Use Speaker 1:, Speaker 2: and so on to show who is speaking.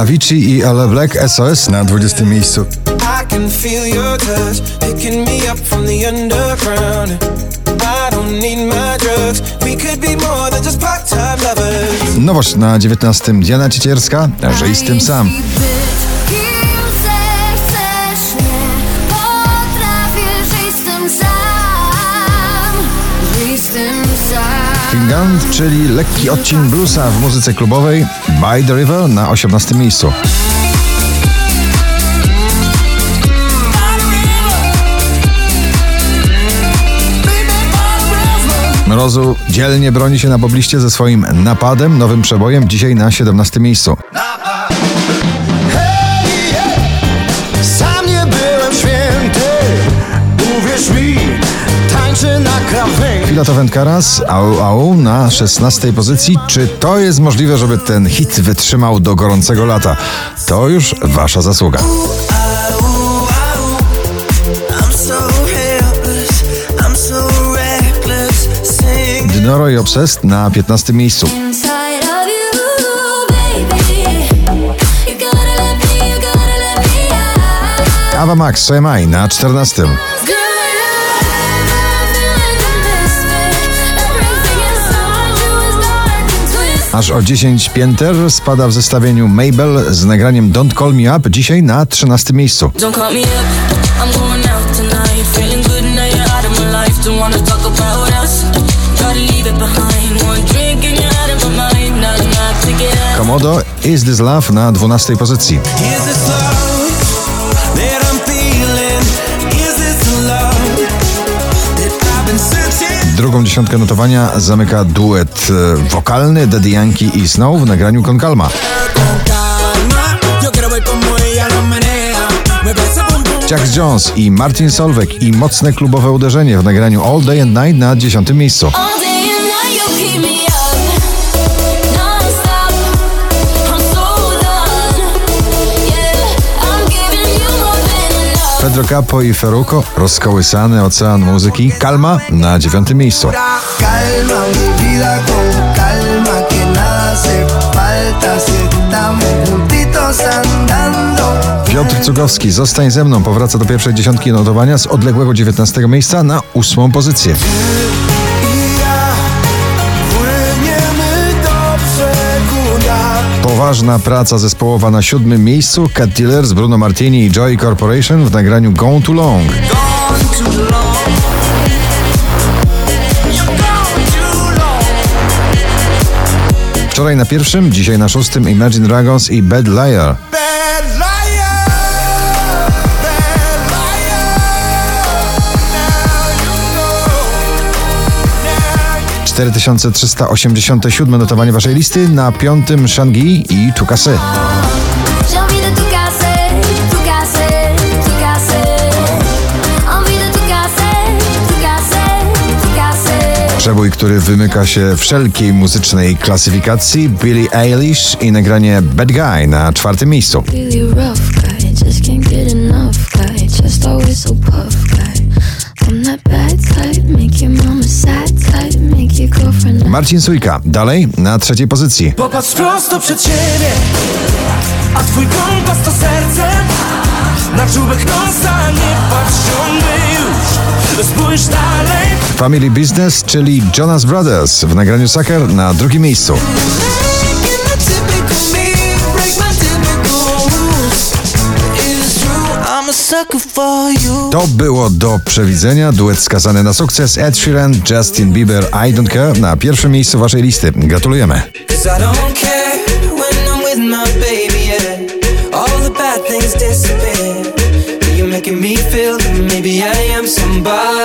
Speaker 1: Avicii i Ella Black SOS na 20 miejscu.
Speaker 2: I. I.
Speaker 1: Nowość na 19 Diana Ciecierska, żyj z tym sam.
Speaker 3: Sam.
Speaker 1: Finland, czyli lekki odcień bluesa w muzyce klubowej. By the River na 18 miejscu. Mrozu dzielnie broni się na pobliście ze swoim napadem, nowym przebojem, dzisiaj na 17 miejscu. Pilota Wędkaras, au au na 16 pozycji. Czy to jest możliwe, żeby ten hit wytrzymał do gorącego lata? To już wasza zasługa. Dnoro i Obsessed na 15 miejscu. Ava Max, So Am I na 14. Aż o 10 pięter spada w zestawieniu Mabel z nagraniem Don't Call Me Up, dzisiaj na 13 miejscu.
Speaker 4: Don't call me up. I'm going out
Speaker 1: Drugą dziesiątkę notowania zamyka duet e, wokalny Daddy Yankee i Snow w nagraniu
Speaker 2: pum.
Speaker 1: Jax Jones i Martin Solveig i mocne klubowe uderzenie w nagraniu All Day and Night na 10 miejscu. Pedro Capo i Ferruco, rozkołysany ocean muzyki. Kalma na 9 miejscu. Piotr Cugowski, Zostań ze mną, powraca do pierwszej dziesiątki notowania z odległego 19 miejsca na ósmą pozycję. Poważna praca zespołowa na siódmym miejscu. Cat Dealer z Bruno Martini i Joy Corporation w nagraniu Gone Too Long. Wczoraj na pierwszym, dzisiaj na szóstym Imagine Dragons i. Bad liar, 4387 notowanie waszej listy, na piątym Shangi i Tukasy. Przebój, który wymyka się wszelkiej muzycznej klasyfikacji, Billie Eilish i nagranie Bad Guy na czwartym miejscu. Marcin Sujka, dalej na trzeciej pozycji.
Speaker 2: Popatrz prosto przed siebie, a twój kompas to serce. Na czubek nosa nie patrz już. Spójrz dalej.
Speaker 1: Family Business, czyli Jonas Brothers w nagraniu Sucker na drugim miejscu. To było do przewidzenia. Duet skazany na sukces Ed Sheeran, Justin Bieber, I Don't Care na pierwszym miejscu waszej listy. Gratulujemy.
Speaker 2: Cause I don't care when I'm with my baby, yeah. All the bad things disappear. You're making me feel that maybe I am somebody.